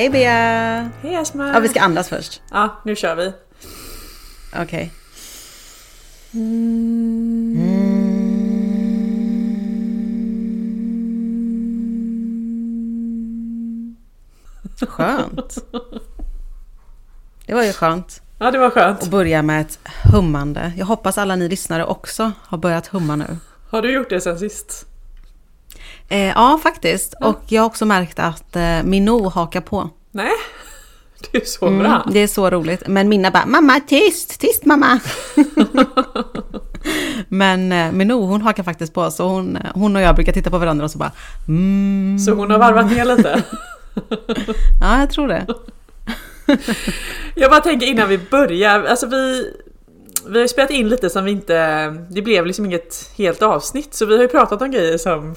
Hej Bea! Hej Esma! Ja, vi ska andas först. Ja, nu kör vi. Okej. Skönt. Det var ju skönt Ja, det var att skönt. börja med ett hummande. Jag hoppas alla ni lyssnare också har börjat humma nu. Har du gjort det sen sist? Eh, ja, faktiskt. Och jag har också märkt att eh, Minou hakar på. Nej, det är så bra. Mm, det är så roligt. Men mina bara, mamma tyst, tyst mamma. Men eh, Minou hon hakar faktiskt på. Så hon, eh, hon och jag brukar titta på varandra och så bara, mm. Så hon har varvat ner lite. Ja, jag tror det. Jag bara tänker innan vi börjar, alltså vi, vi har ju spelat in lite som vi inte, det blev liksom inget helt avsnitt så vi har ju pratat om grejer som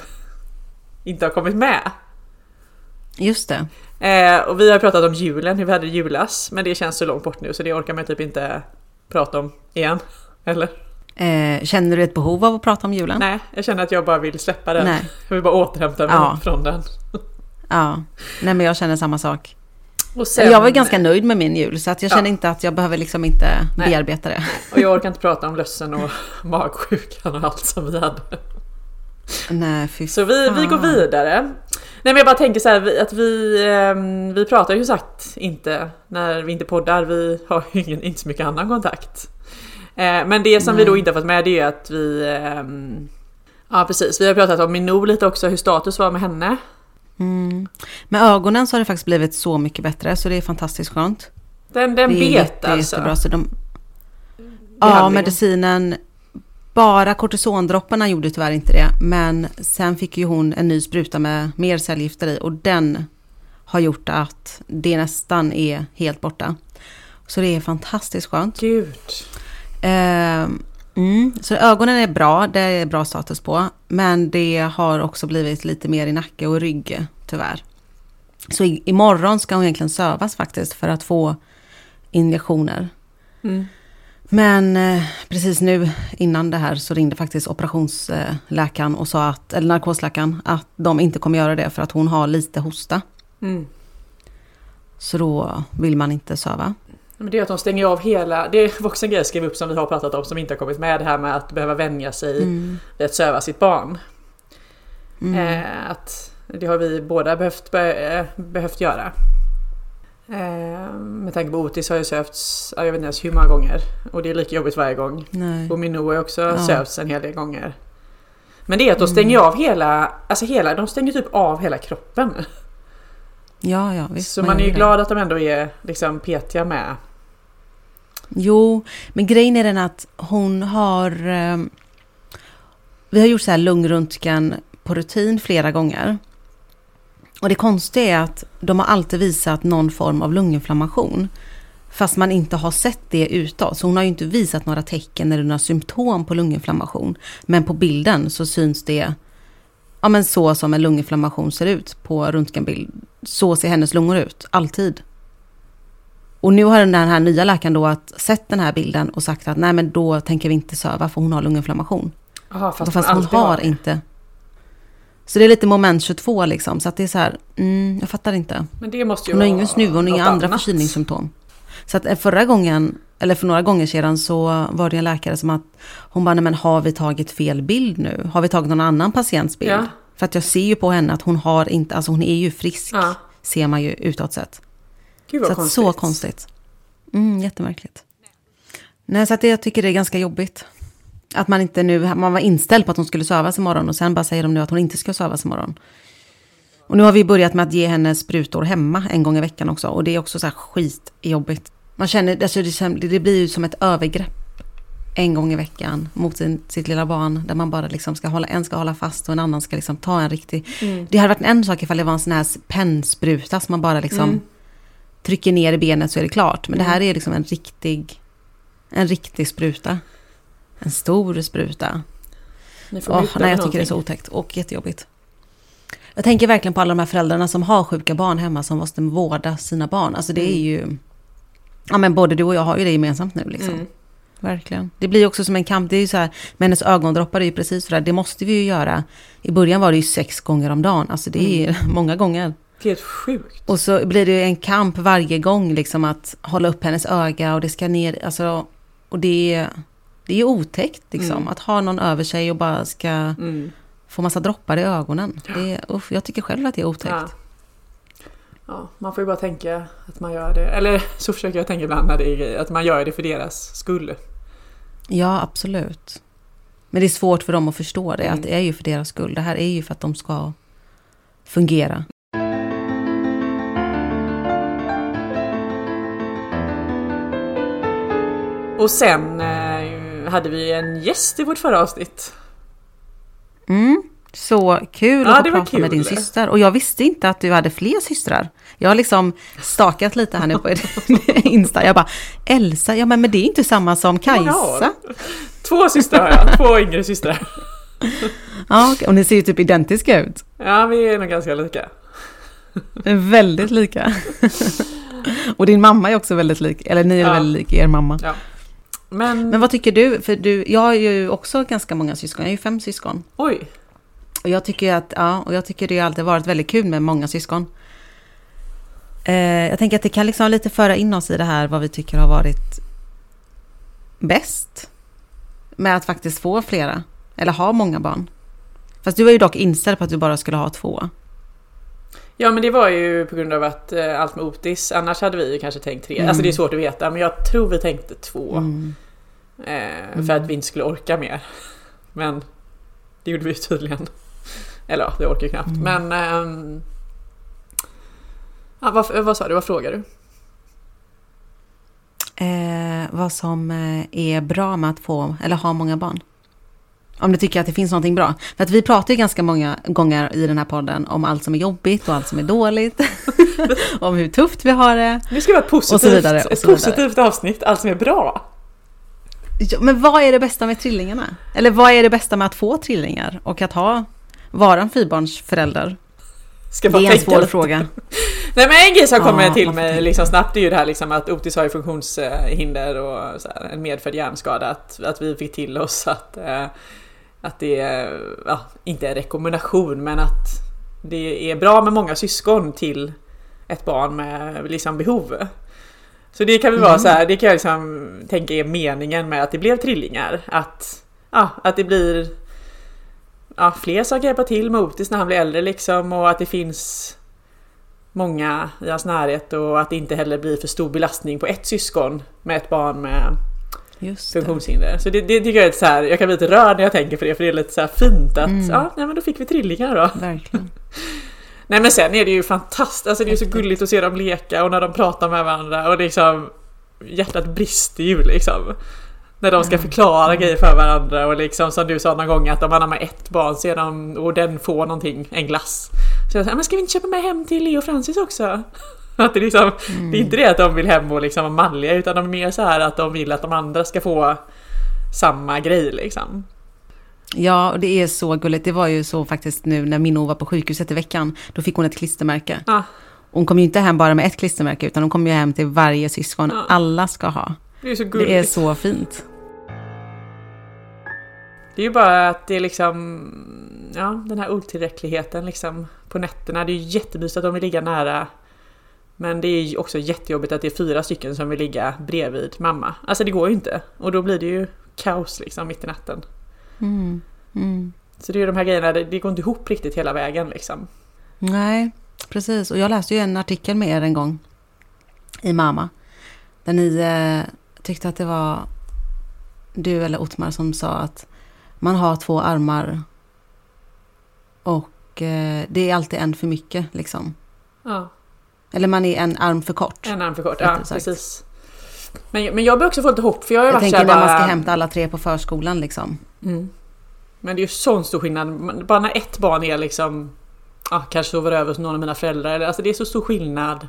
inte har kommit med. Just det. Eh, och vi har pratat om julen, hur vi hade julas, men det känns så långt bort nu så det orkar man typ inte prata om igen. Eller? Eh, känner du ett behov av att prata om julen? Nej, jag känner att jag bara vill släppa den. Nej. Jag vill bara återhämta mig Ja. från den. Ja. Nej, men jag känner samma sak. Och sen, jag var ganska nöjd med min jul, så att jag Ja. känner inte att jag behöver liksom inte Nej. bearbeta det. Och jag orkar inte prata om lössen och magsjukan och allt som vi hade. Nej, fy Så vi, vi går vidare. Nej men jag bara tänker så här att vi, ehm, vi pratar ju sagt inte när vi inte poddar, vi har ju ingen, inte så mycket annan kontakt. Eh, Men det som vi då inte har fått med det är att vi ehm, Ja precis, vi har pratat om Minou lite också, hur status var med henne. Mm. Med ögonen så har det faktiskt blivit så mycket bättre, så det är fantastiskt skönt. Den, den Det är bet jätte, alltså. jättebra. Så de, ja, medicinen, bara kortisondropparna gjorde tyvärr inte det. Men sen fick ju hon en ny spruta med mer cellgifter i och den har gjort att det nästan är helt borta. Så det är fantastiskt skönt. Gud. Eh, mm, så ögonen är bra, det är bra status på. Men det har också blivit lite mer i nacke och rygg tyvärr. Så i, imorgon ska hon egentligen sövas faktiskt för att få injektioner. Mm. Men eh, precis nu innan det här så ringde faktiskt operationsläkaren och sa att, eller narkosläkaren, att de inte kommer göra det för att hon har lite hosta. Mm. Så då vill man inte söva. Men det är att de stänger av hela, det var också en grej jag skrev upp som vi har pratat om som inte har kommit med, det här med att behöva vänja sig Mm. vid att söva sitt barn. Mm. Eh, att det har vi båda behövt, be, eh, behövt göra. Eh, med tanke på Otis har ju sövts, ja, jag vet inte ens hur många gånger. Och det är lika jobbigt varje gång. Nej. Och Minou har ju också Ja. sövts en hel del gånger. Men det är att de stänger av hela, alltså hela, de stänger typ av hela kroppen. Ja, ja, visst. Så man är gör ju glad att de ändå är liksom petiga med. Jo, men grejen är den att hon har... Eh, vi har gjort så här lungröntgen på rutin flera gånger. Och det konstiga är att de har alltid visat någon form av lunginflammation. Fast man inte har sett det utåt. Så hon har ju inte visat några tecken eller några symptom på lunginflammation. Men på bilden så syns det ja, men så som en lunginflammation ser ut på röntgenbild. Så ser hennes lungor ut, alltid. Och nu har den här nya läkaren då att sett den här bilden och sagt att nej men då tänker vi inte söva för hon har lunginflammation. Aha, Fast, man hon alltid har det. inte. Så det är lite moment 22 liksom. Så att det är så här, mm, jag fattar inte. Men det måste ju Hon har ingen snuva, hon har inga andra annat. förkylningssymptom. Så att eh, förra gången, eller för några gånger sedan så var det en läkare som att hon bara, nej men har vi tagit fel bild nu? Har vi tagit någon annan patients bild? Ja. För att jag ser ju på henne att hon har inte, alltså hon är ju frisk. Ja. Ser man ju utåt sett. Gud vad Så att konstigt. så konstigt. Mm, jättemärkligt. Nej, så att det, jag tycker det är ganska jobbigt. Att man inte nu, man var inställd på att hon skulle sövas imorgon och sen bara säger de nu att hon inte ska sövas imorgon. Och nu har vi börjat med att ge henne sprutor hemma en gång i veckan också och det är också så här skitjobbigt. Man känner, alltså det, det blir ju som ett övergrepp en gång i veckan mot sin, sitt lilla barn där man bara liksom ska hålla, en ska hålla fast och en annan ska liksom ta en riktig... Mm. Det hade varit en sak ifall det var en sån här pennspruta som man bara liksom Mm. trycker ner i benet så är det klart. Men det här är liksom en riktig, en riktig spruta. En stor spruta. Muta nej, jag tycker det är så någonting. otäckt och jättejobbigt. Jag tänker verkligen på alla de här föräldrarna som har sjuka barn hemma som måste vårda sina barn. Alltså det är ju... Ja men både du och jag har ju det gemensamt nu liksom. Mm. Verkligen. Det blir också som en kamp. Det är ju så här, med hennes ögondroppar är ju precis sådär. Det måste vi ju göra. I början var det ju sex gånger om dagen. Alltså det är Mm. många gånger. Det är helt sjukt. Och så blir det ju en kamp varje gång liksom att hålla upp hennes öga och det ska ner, alltså, och det är, det är otäckt liksom. Mm. Att ha någon över sig och bara ska Mm. få massa droppar i ögonen. Det är, uff, jag tycker själv att det är otäckt. Ja. ja, man får ju bara tänka att man gör det. Eller så försöker jag tänka ibland när det är grejer, att man gör det för deras skull. Ja, absolut. Men det är svårt för dem att förstå det, Mm. att det är ju för deras skull. Det här är ju för att de ska fungera. Och sen eh, hade vi en gäst i vårt förra avsnitt. Mm. Så kul Ja, att få prata med kul. din syster. Och jag visste inte att du hade fler systrar. Jag har liksom stakat lite här nu på Insta. Jag bara, Elsa, ja men, men det är inte samma som Kajsa. Två systrar har jag, två yngre systrar. Ja, och ni ser ju typ identiska ut. Ja, vi är nog ganska lika. Väldigt lika. och din mamma är också väldigt lik, eller ni är Ja. väldigt lik er mamma. Ja. Men, Men vad tycker du? För du, jag har ju också ganska många syskon, jag har ju fem syskon. oj, Och jag tycker att, ja, och jag tycker det har alltid varit väldigt kul med många syskon. Eh, jag tänker att det kan liksom lite föra in oss i det här vad vi tycker har varit bäst. Med att faktiskt få flera, eller ha många barn. Fast du var ju dock inställd på att du bara skulle ha två. Ja men det var ju på grund av att eh, allt med Otis, annars hade vi ju kanske tänkt tre. Mm. Alltså det är svårt att veta men jag tror vi tänkte två. Mm. Eh, För att vi inte skulle orka mer. Men det gjorde vi ju tydligen. Eller ja, det orkar ju knappt. Mm. Men... ehm, ja, vad, vad sa du? Vad frågar du? Eh, vad som eh, är bra med att få, eller ha många barn. Om du tycker att det finns någonting bra. För att vi pratar ju ganska många gånger i den här podden om allt som är jobbigt och allt som är dåligt. om hur tufft vi har det. Nu ska det vara ett positivt, Och så vidare, och ett så vidare. positivt avsnitt, allt som är bra. Ja, men vad är det bästa med trillingarna? Eller vad är det bästa med att få trillingar? Och att ha, vara en fyrbarnsförälder? Ska Det är en svår lite. fråga. Nej men en grej som Ja, kommer till mig liksom snabbt är ju det här liksom att Otis har ju funktionshinder och här, en medfödd hjärnskada. Att, att vi fick till oss att, eh, att det är, ja, inte en rekommendation men att det är bra med många syskon till ett barn med liksom behov. Så det kan väl vara Mm. så här, det kan jag liksom tänka är meningen med att det blev trillingar. Att, ja, att det blir ja, fler som kan hjälpa till med Otis när han blir äldre liksom och att det finns många i hans närhet och att det inte heller blir för stor belastning på ett syskon med ett barn med Just det. funktionshinder. Så det, det tycker jag är lite så här, jag kan bli lite rörd när jag tänker på det för det är lite så här fint att Mm. ja, nej, men då fick vi trillingar då. Verkligen. Nej men sen är det ju fantastiskt, alltså det är så gulligt att se dem leka och när de pratar med varandra och liksom hjärtat brister ju liksom. När de ska Mm. förklara grejer för varandra och liksom som du sa någon gång att om man har med ett barn så är de, och den får någonting, en glass. Så jag säger, men ska vi inte köpa med hem till Leo och Francis också? Att det, liksom, det är inte det att de vill hem och liksom vara malliga utan de är mer så här att de vill att de andra ska få samma grej liksom. Ja, och det är så gulligt. Det var ju så faktiskt nu när Minno var på sjukhuset i veckan. Då fick hon ett klistermärke. Ah, Hon kom ju inte hem bara med ett klistermärke, utan hon kom ju hem till varje syskon. Ja. Alla ska ha. det är så gulligt. Det är så fint. Det är ju bara att det är liksom, ja den här otillräckligheten liksom på nätterna. Det är ju jättemysigt att de vill ligga nära. Men det är ju också jättejobbigt att det är fyra stycken som vill ligga bredvid mamma. Alltså det går ju inte. Och då blir det ju kaos liksom mitt i natten. Mm. Mm. Så det är ju de här grejerna, det, det går inte ihop riktigt hela vägen liksom. Nej, precis. Och jag läste ju en artikel med er en gång i Mama. Där ni eh, tyckte att det var du eller Otmar som sa att man har två armar och eh, det är alltid en för mycket liksom. Ja, Eller man är en arm för kort. en arm för kort. Ja, sagt. precis. Men, men jag börjar också få lite hopp för jag har Jag varit tänker när man ska bara... hämta alla tre på förskolan liksom. Mm. Men det är ju sån stor skillnad. Bara när ett barn är liksom ja, kanske sover över hos någon av mina föräldrar. Alltså det är så stor skillnad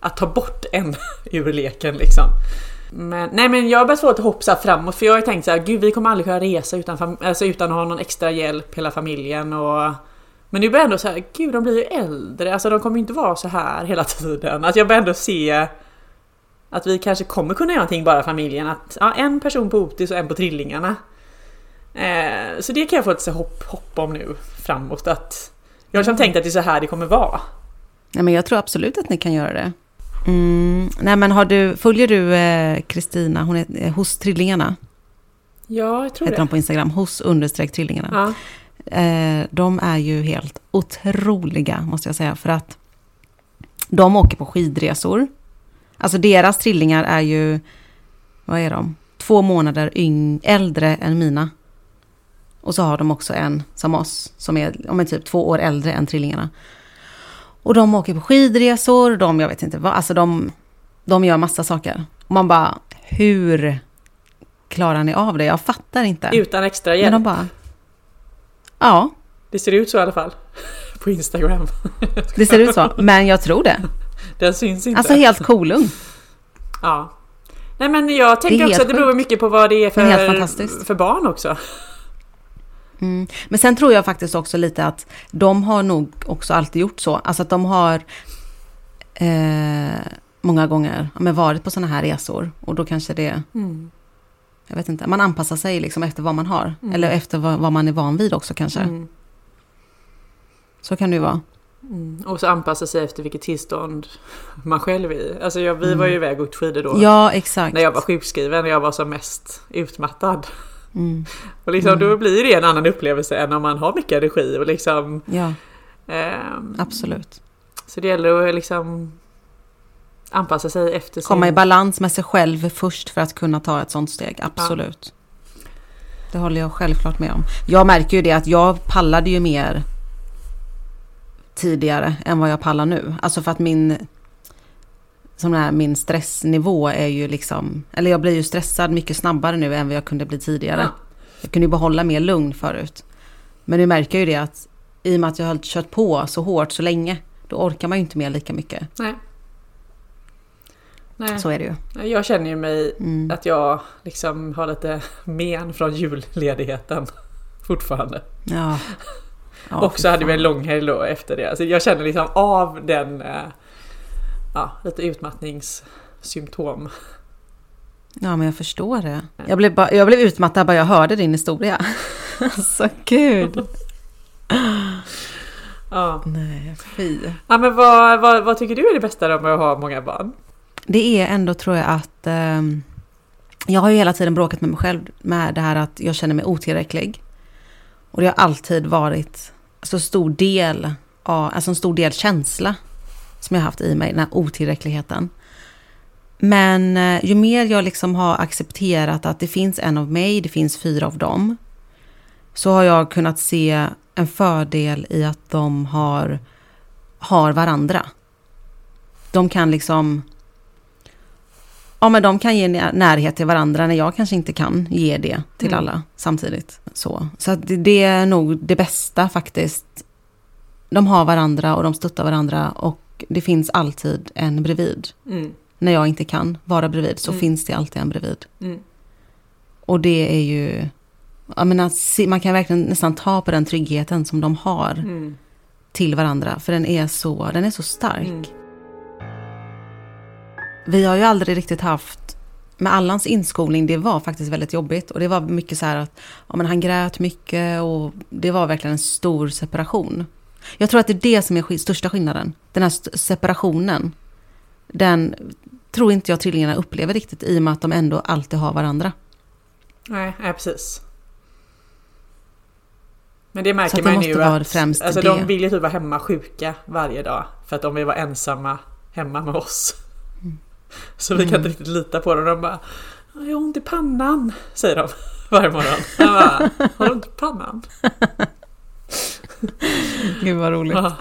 att ta bort en ur leken liksom. Men, nej men jag har börjat få lite hopp så framåt för jag har ju tänkt så här, gud vi kommer aldrig kunna resa utan, alltså, utan att ha någon extra hjälp hela familjen och men nu börjar jag ändå så här, gud de blir ju äldre, alltså de kommer ju inte vara så här hela tiden. Att jag börjar ändå se att vi kanske kommer kunna göra någonting bara familjen. Att ja, en person på Otis och en på trillingarna. Eh, så det kan jag få lite hopp, hopp om nu framåt. Att jag har liksom tänkt att det är så här det kommer vara. Nej, men jag tror absolut att ni kan göra det. Mm, nej, men har du, följer du eh, Kristina, hon är eh, hos Trillingarna? Ja, jag tror Heter det. de på Instagram, hos understreck Trillingarna. Ja. Eh, de är ju helt otroliga, måste jag säga. För att de åker på skidresor. Alltså deras trillingar är ju, vad är de? Två månader yng, äldre än mina. Och så har de också en som oss, som är om en typ två år äldre än trillingarna. Och de åker på skidresor, de, jag vet inte vad, alltså de, de gör massa saker. Och man bara, hur klarar ni av det? Jag fattar inte. Utan extra Men hjälp. de bara, ja, Det ser ut så i alla fall. På Instagram. det ser ut så. Men jag tror det. Den syns inte. Alltså helt kolugn. Ja. Nej men jag tänker också att det beror mycket på vad det är för, fantastiskt. för barn också. Mm. Men sen tror jag faktiskt också lite att de har nog också alltid gjort så. Alltså att de har eh, många gånger men varit på sådana här resor. Och då kanske det, jag vet inte, man anpassar sig liksom efter vad man har. Mm. Eller efter vad, vad man är van vid också kanske. Mm. Så kan det ju vara. Mm. Och så anpassa sig efter vilket tillstånd man själv är i. Alltså jag, vi var ju iväg och åkte skidor då. Mm. Ja, exakt. När jag var sjukskriven och jag var som mest utmattad. Mm. Och liksom, då blir det en annan upplevelse än om man har mycket energi och liksom... Ja, ehm, absolut. så det gäller att liksom anpassa sig efter sin... Komma i balans med sig själv först för att kunna ta ett sånt steg. Absolut. Det håller jag självklart med om. Jag märker ju det att jag pallade ju mer tidigare än vad jag pallar nu. Alltså för att min, som här, min stressnivå är ju liksom, eller jag blir ju stressad mycket snabbare nu än vad jag kunde bli tidigare. Ja. Jag kunde ju behålla mer lugn förut. Men nu märker jag ju det att i och med att jag har kört på så hårt så länge, då orkar man ju inte med lika mycket. Nej. Nej. Så är det ju. Jag känner ju mig Mm. att jag liksom har lite men från julledigheten fortfarande. Ja. Ja, och så hade vi en långhelg då efter det. Alltså jag känner liksom av den, eh, ja, lite utmattningssymptom. Ja, men jag förstår det. Jag blev, bara, jag blev utmattad bara jag hörde din historia. alltså gud. Ja. Nej, fy. ja men vad, vad, vad tycker du är det bästa då med att ha många barn? Det är ändå tror jag att ehm, jag har ju hela tiden bråkat med mig själv med det här att jag känner mig otillräcklig. Och det har alltid varit så stor del av, alltså en stor del känsla som jag haft i mig, den här otillräckligheten. Men eh, ju mer jag liksom har accepterat att det finns en av mig, det finns fyra av dem, så har jag kunnat se en fördel i att de har, har varandra. De kan liksom Ja, men de kan ge när- närhet till varandra när jag kanske inte kan ge det till Mm. alla samtidigt. Så, så det- är nog det bästa faktiskt. De har varandra och de stöttar varandra och det finns alltid en bredvid. Mm. När jag inte kan vara bredvid så Mm. finns det alltid en bredvid. Mm. Och det är ju... Jag menar, man kan verkligen nästan ta på den tryggheten som de har Mm. till varandra. För den är så, den är så stark. Vi har ju aldrig riktigt haft, med Allans inskolning, det var faktiskt väldigt jobbigt. Och det var mycket så här att ja, men han grät mycket och det var verkligen en stor separation. Jag tror att det är det som är största skillnaden. Den här separationen. Den tror inte jag trillingarna upplever riktigt i och med att de ändå alltid har varandra. Nej, nej, precis. Men det märker man ju att alltså, det. de vill ju typ vara hemma sjuka varje dag. För att de vill vara ensamma hemma med oss. Mm. Så vi kan inte riktigt lita på dem. De bara Jag har ont i pannan, säger de varje morgon. Jag bara, har du ont i pannan? Gud vad roligt. Ja.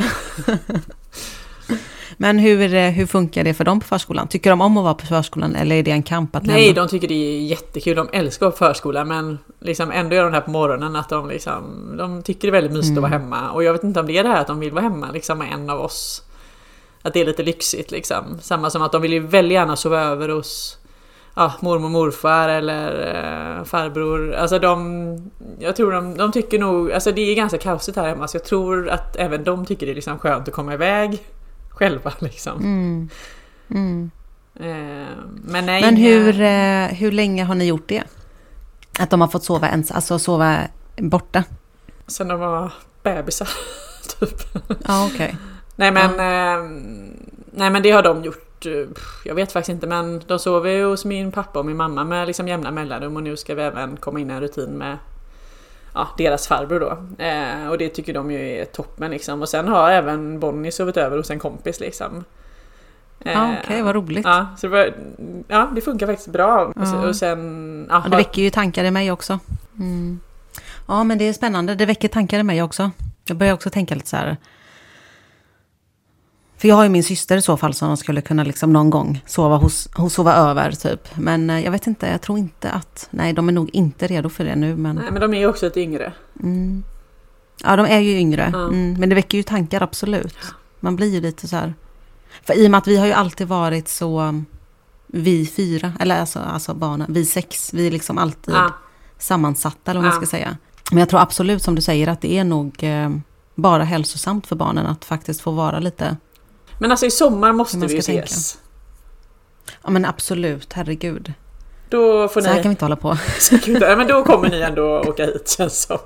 Men hur, hur funkar det för dem på förskolan? Tycker de om att vara på förskolan eller är det en kamp att Nej, lämna? de tycker det är jättekul. De älskar att vara på förskola men liksom ändå gör de det här på morgonen att de liksom De tycker det är väldigt mysigt att vara hemma. Och jag vet inte om det är det här att de vill vara hemma liksom med en av oss. Att det är lite lyxigt liksom. Samma som att de vill ju väldigt gärna sova över hos ja, mormor och morfar eller eh, farbror. Alltså de... Jag tror de, de tycker nog... Alltså det är ganska kaosigt här hemma så jag tror att även de tycker det är liksom skönt att komma iväg själva liksom. Mm. Mm. Eh, men nej. Men eh, hur, eh, hur länge har ni gjort det? Att de har fått sova ens, alltså sova borta? Sen de var bebisar. typ. Ja, okej. Nej men, eh, nej men det har de gjort. eh, Jag vet faktiskt inte men de sover ju hos min pappa och min mamma med liksom jämna mellanrum och nu ska vi även komma in i en rutin med ja, deras farbror då. Eh, och det tycker de ju är toppen liksom. Och sen har även Bonnie sovit över hos en kompis liksom. Ja, Eh, Okej, vad roligt. Ja, så det, var, ja, det funkar faktiskt bra. Och sen, Ja. och sen Ja, det väcker ju tankar i mig också. Mm. Ja, men det är spännande. Det väcker tankar i mig också. Jag börjar också tänka lite så här. För jag har ju min syster i så fall som skulle kunna liksom någon gång sova, hos, hos sova över typ. Men eh, jag vet inte, jag tror inte att... Nej, de är nog inte redo för det nu. Men, nej, men de är ju också lite yngre. mm. Ja, de är ju yngre. Mm. Men det väcker ju tankar, absolut. Man blir ju lite så här... För i och med att vi har ju alltid varit så... Vi fyra, eller alltså, alltså barnen, vi sex, vi är liksom alltid Ja. sammansatta eller vad man ska säga. Men jag tror absolut som du säger att det är nog eh, bara hälsosamt för barnen att faktiskt få vara lite... Men alltså i sommar måste vi ju tänka. ses. Ja men absolut, herregud. Då får Så här kan vi inte hålla på. Nej, men då kommer ni ändå åka hit känns som.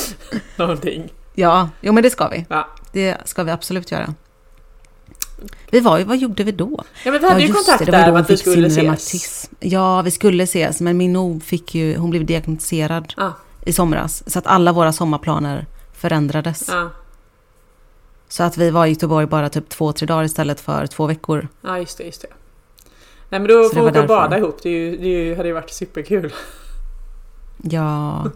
Någonting. Ja, jo men det ska vi. Ja. Det ska vi absolut göra. Vi var ju, vad gjorde vi då? ja men vi hade ju just kontakt det, det där att vi skulle ses. reumatism. Ja, vi skulle ses, men min O fick ju, hon blev diagnostiserad Ja, i somras. Så att alla våra sommarplaner förändrades. ja, Så att vi var i Göteborg bara typ två, tre dagar istället för två veckor. ja just det, just det. Nej men då får vi åka och bada ihop. Det, är ju, det är ju, hade ju varit superkul. Ja.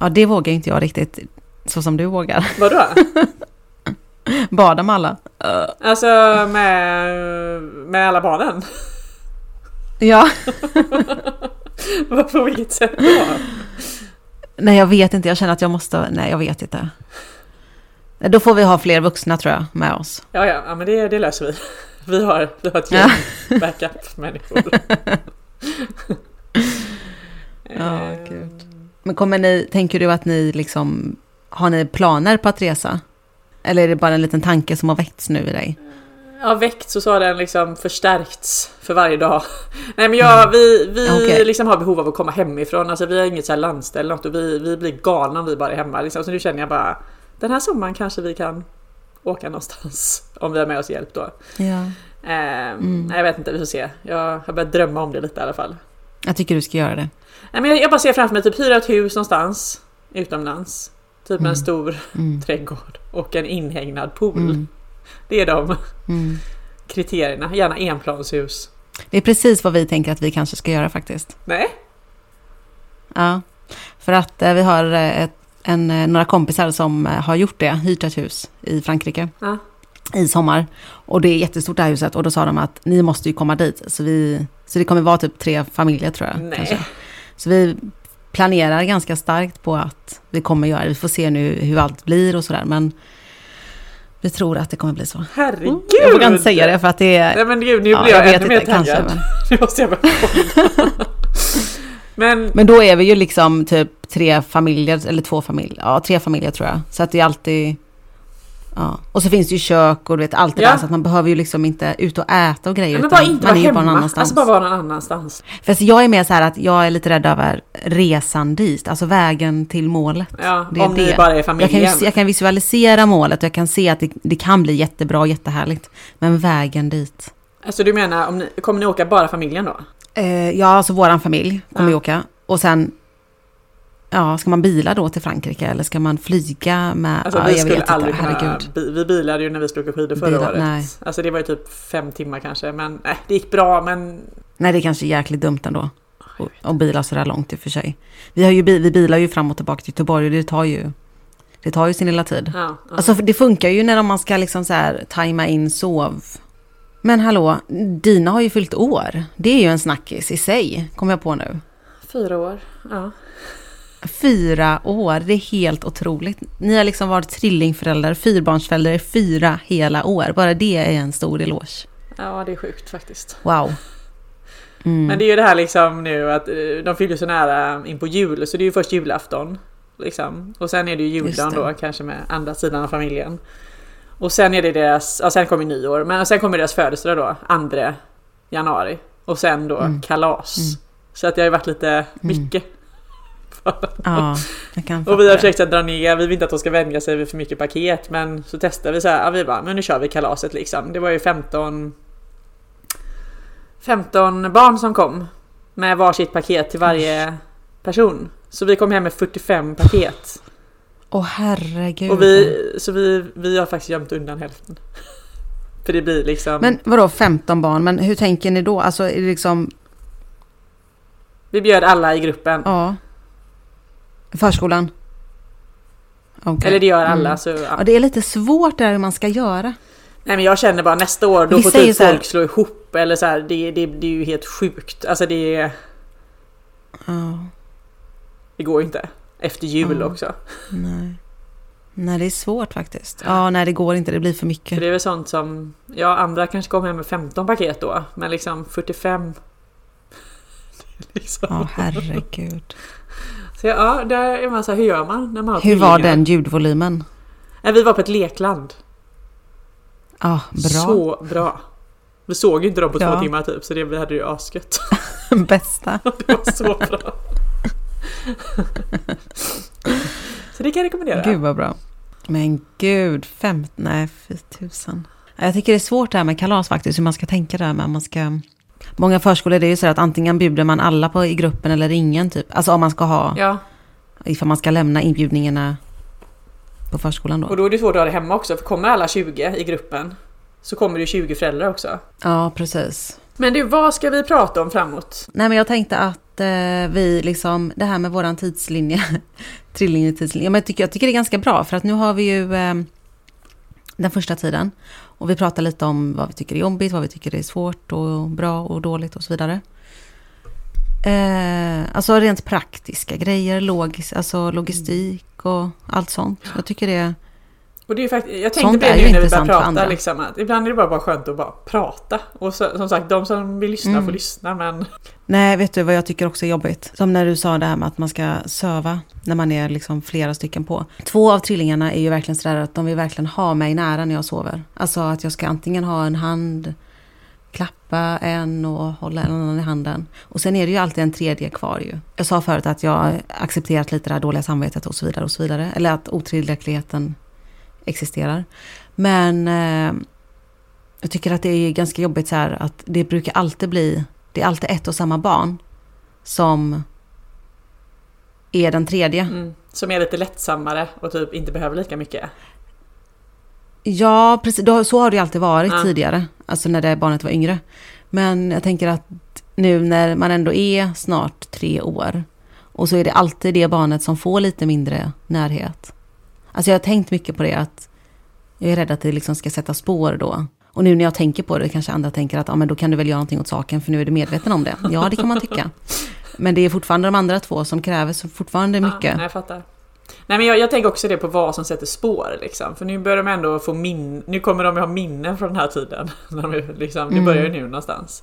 Ja, det vågar inte jag riktigt. Så som du vågar. Vadå? Bada med alla. Alltså med, med alla barnen? Ja. På vilket sätt då? Nej, jag vet inte. Jag känner att jag måste... Nej, jag vet inte. Då får vi ha fler vuxna tror jag med oss. Ja, ja, ja men det, det löser vi. Vi har, vi har ett Ja. gäng backup-människor. Ja, Eh, gud. Men kommer ni... Tänker du att ni liksom... Har ni planer på att resa? Eller är det bara en liten tanke som har väckts nu i dig? Ja, väckts och så har den liksom förstärkts för varje dag. Nej men jag, vi, vi Okej. liksom har behov av att komma hemifrån. Alltså vi har inget så här landställe något och vi, vi blir galna om vi bara är hemma. Liksom. Så nu känner jag bara, den här sommaren kanske vi kan åka någonstans. Om vi har med oss hjälp då. Ja. Eh, Mm. Jag vet inte, vi får se. Jag har börjat drömma om det lite i alla fall. Jag tycker du ska göra det. Nej, men jag, jag bara ser framför mig typ hyra ett hus någonstans utomlands. Typ Mm. en stor Mm. trädgård och en inhägnad pool. Mm. Det är de Mm. kriterierna. Gärna enplanshus. Det är precis vad vi tänker att vi kanske ska göra faktiskt. Nej? Ja, för att eh, vi har eh, ett, en, eh, några kompisar som eh, har gjort det, hyrt ett hus i Frankrike Ja. i sommar. Och det är jättestort det här huset och då sa de att ni måste ju komma dit. Så, vi, så det kommer vara typ tre familjer tror jag. Nej. Kanske. Så vi planerar ganska starkt på att vi kommer göra det. Vi får se nu hur allt blir och sådär men vi tror att det kommer bli så. Herregud! Jag vågar inte säga det för att det är... Nej men gud, nu Ja, blir jag, jag ännu mer kanske, taggad. men- Nu måste jag kolla. Men Men då är vi ju liksom typ tre familjer, eller två familjer, ja tre familjer tror jag. Så att det är alltid, ja. Och så finns det ju kök och du vet allt det Ja. där så att man behöver ju liksom inte ut och äta och grejer. men bara inte vara bara hemma. annanstans. Alltså bara vara någon annanstans. Fast jag är mer så här att jag är lite rädd över resan dit, alltså vägen till målet. Ja, Det om ni det. bara är Jag kan, familjen. ju, se- jag kan visualisera målet och jag kan se att det, det kan bli jättebra och jättehärligt. Men vägen dit. Alltså du menar, om ni, kommer ni åka bara familjen då? Eh, ja, alltså våran familj kommer Ja. ju åka. Och sen, ja, ska man bila då till Frankrike eller ska man flyga med? Alltså ja, vi jag skulle vet inte, aldrig kunna... herregud. bi- Vi bilade ju när vi skulle åka skidor förra Bila- året. nej. Alltså det var ju typ fem timmar kanske. Men nej, det gick bra men... Nej, det är kanske jäkligt dumt ändå. Och, och bila så där långt i och för sig. Vi, har ju, vi bilar ju fram och tillbaka till Göteborg och det tar ju, det tar ju sin lilla tid. Ja, ja. Alltså det funkar ju när man ska liksom så här tajma in sov. Men hallå, Dina har ju fyllt år. Det är ju en snackis i sig, kommer jag på nu. Fyra år. Ja. Fyra år, det är helt otroligt. Ni har liksom varit trillingföräldrar, fyrbarnsföräldrar i fyra hela år. Bara det är en stor eloge. ja, det är sjukt faktiskt. Wow. Mm. Men det är ju det här liksom nu att eh, de fyller så nära in på jul så det är ju först julafton. Liksom. Och sen är det ju juldagen då kanske med andra sidan av familjen. Och sen är det deras, ja sen kommer nyår, men sen kommer deras födelsedag då, 2 januari. Och sen då Mm. kalas. Mm. Så att det har ju varit lite mycket. Ja, jag kan Och vi har försökt att dra ner, vi vill inte att de ska vänja sig vid för mycket paket men så testar vi så här, ja, vi bara, men nu kör vi kalaset liksom. Det var ju 15 15 barn som kom med varsitt paket till varje person. Så vi kom hem med 45 paket. Åh herregud. Och vi, så vi, vi har faktiskt gömt undan hälften. För det blir liksom, Men vadå 15 barn? Men hur tänker ni då? Alltså är det liksom, vi bjöd alla i gruppen. ja. Förskolan? Okej. Eller det gör alla Mm. så ja. Ja, det är lite svårt där hur man ska göra. Nej men jag känner bara nästa år då Vissa får typ folk slå ihop eller så här, det, det, det är ju helt sjukt. Alltså det, Ja, det går ju inte. Efter jul Ja. också. nej. Nej, det är svårt faktiskt. Ja, nej det går inte. Det blir för För mycket. det är väl sånt som, ja andra kanske kommer hem med 15 paket då. Men liksom 45. Det är liksom. Ja, herregud. Så ja, där är man så här, hur gör man när man har Hur var tvillingar? den ljudvolymen? Nej, vi var på ett lekland. Ja, bra. Så bra. Vi såg ju inte dem på Ja. två timmar typ så det, hade ju asgött. Bästa. Det var så bra. Så det kan jag rekommendera. Gud vad bra. Men gud, fem... Nej, fy tusan. Ja, Jag tycker det är svårt det här med kalas faktiskt, hur man ska tänka där. Men man ska... Många förskolor det är ju så att antingen bjuder man alla på i gruppen eller ingen typ. Alltså om man ska ha, Ja, ifall man ska lämna inbjudningarna på förskolan och då. då är det svårt att ha det hemma också för kommer alla 20 i gruppen så kommer det 20 föräldrar också. Ja, precis. Men du, vad ska vi prata om framåt? Nej, men jag tänkte att eh, vi liksom, det här med våran tidslinje, trillinje-tidslinje, ja, men jag tycker, jag tycker det är ganska bra för att nu har vi ju eh, den första tiden och vi pratar lite om vad vi tycker är jobbigt, vad vi tycker är svårt och bra och dåligt och så vidare. Eh, alltså rent praktiska grejer, logis, alltså logistik och allt sånt. Jag tycker det, och det är faktiskt, jag tänkte på det nu när vi började prata liksom, att ibland är det bara, bara skönt att bara prata. Och så, som sagt, de som vill lyssna Mm. får lyssna men Nej, vet du vad jag tycker också är jobbigt? Som när du sa det här med att man ska söva när man är liksom flera stycken på. Två av trillingarna är ju verkligen sådär att de vill verkligen ha mig nära när jag sover. Alltså att jag ska antingen ha en hand, klappa en och hålla en annan i handen. Och sen är det ju alltid en tredje kvar ju. Jag sa förut att jag accepterat lite det här dåliga samvetet och så vidare och så vidare. Eller att otillräckligheten existerar. Men eh, jag tycker att det är ganska jobbigt så här att det brukar alltid bli, det är alltid ett och samma barn som är den tredje. mm, som är lite lättsammare och typ inte behöver lika mycket. Ja, precis. Så har det ju alltid varit Ja. tidigare. Alltså när det barnet var yngre. Men jag tänker att nu när man ändå är snart tre år och så är det alltid det barnet som får lite mindre närhet. Alltså jag har tänkt mycket på det att jag är rädd att det liksom ska sätta spår då. Och nu när jag tänker på det kanske andra tänker att ja, men då kan du väl göra någonting åt saken för nu är du medveten om det. Ja, det kan man tycka. Men det är fortfarande de andra två som kräver så fortfarande Ja, mycket. nej, jag fattar. Nej men jag, jag tänker också det på vad som sätter spår liksom. För nu börjar de ändå få min... Nu kommer de ju ha minnen från den här tiden. När de är liksom, det Mm. börjar ju nu någonstans.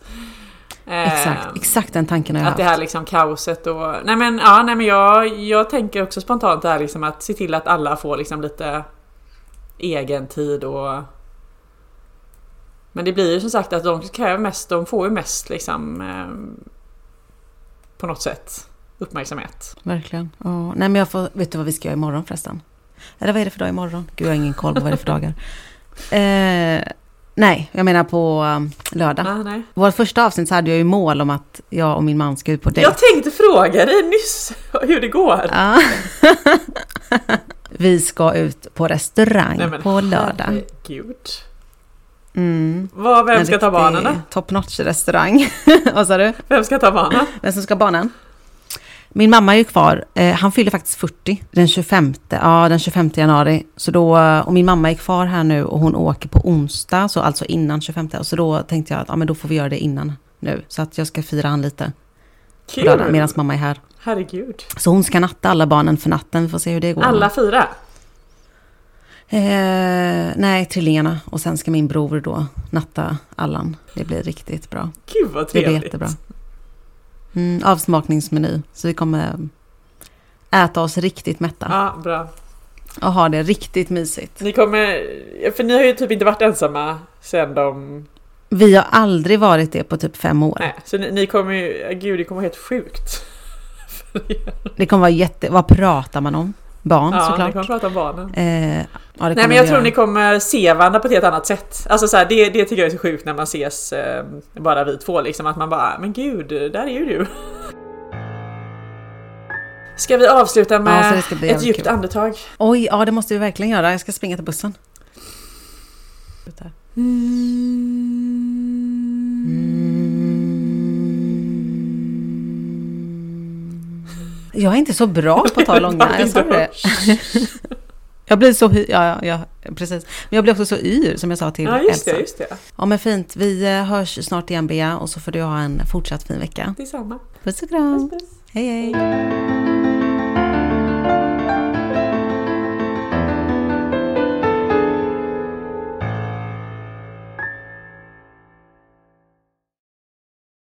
Exakt, exakt den tanken har jag Att det haft. här liksom kaoset och... Nej men ja, nej men jag, jag tänker också spontant det här liksom att se till att alla får liksom lite egen tid och... Men det blir ju som sagt att de kräver mest, de får ju mest liksom... Eh, på något sätt uppmärksamhet. Verkligen. Ja. Nej men jag får, vet du vad vi ska göra imorgon förresten? Eller vad är det för dag imorgon? Gud jag har ingen koll på vad det är för dagar. Eh, nej, jag menar på um, lördag. Ah. Vårt första avsnitt så hade jag ju mål om att jag och min man ska ut på dejt. Jag tänkte fråga dig nyss hur det går. Ja. vi ska ut på restaurang Nej, men på lördag. Herregud. Mm. Vad, vem ska ta barnen då? Top notch restaurang. vad sa du? Vem ska ta barnen? Vem som ska barnen? Min mamma är ju kvar. Eh, han fyller faktiskt 40 den 25, ja, den 25 januari. Så då, och min mamma är kvar här nu och hon åker på onsdag, så alltså innan 25. Så då tänkte jag att ja, men då får vi göra det innan nu. Så att jag ska fira han lite lördag medan mamma är här. Herregud. Så hon ska natta alla barnen för natten. Vi får se hur det går. Alla fyra? Eh, nej, trillingarna. Och sen ska min bror då natta Allan. Det blir riktigt bra. Gud vad Det blir trevligt. jättebra. Mm, avsmakningsmeny. Så vi kommer äta oss riktigt mätta. Ja, bra. Och ha det riktigt mysigt. Ni kommer... För ni har ju typ inte varit ensamma sen de... Vi har aldrig varit det på typ fem år. Nej, så ni, ni kommer ju... Gud, det kommer vara helt sjukt. Det kommer vara jätte... Vad pratar man om? Barn Ja, ni såklart. kommer prata om barnen. Eh, ja, Nej men jag tror ni kommer se varandra på ett helt annat sätt. Alltså så här, det, det tycker jag är så sjukt när man ses eh, bara vi två liksom. Att man bara, men gud, där är ju du. Ska vi avsluta Ja, med bli ett djupt kul. andetag? Oj, ja det måste vi verkligen göra. Jag ska springa till bussen. Jag är inte så bra på att ta långa, jag sa det. Jag blir så ja, ja, precis. Men jag blir också så yr som jag sa till Ja just det, Elsa. just det. Ja men fint, vi eh, hörs snart igen Bea och så får du ha en fortsatt fin vecka. Detsamma. Puss och kram, Puss, puss. hej hej.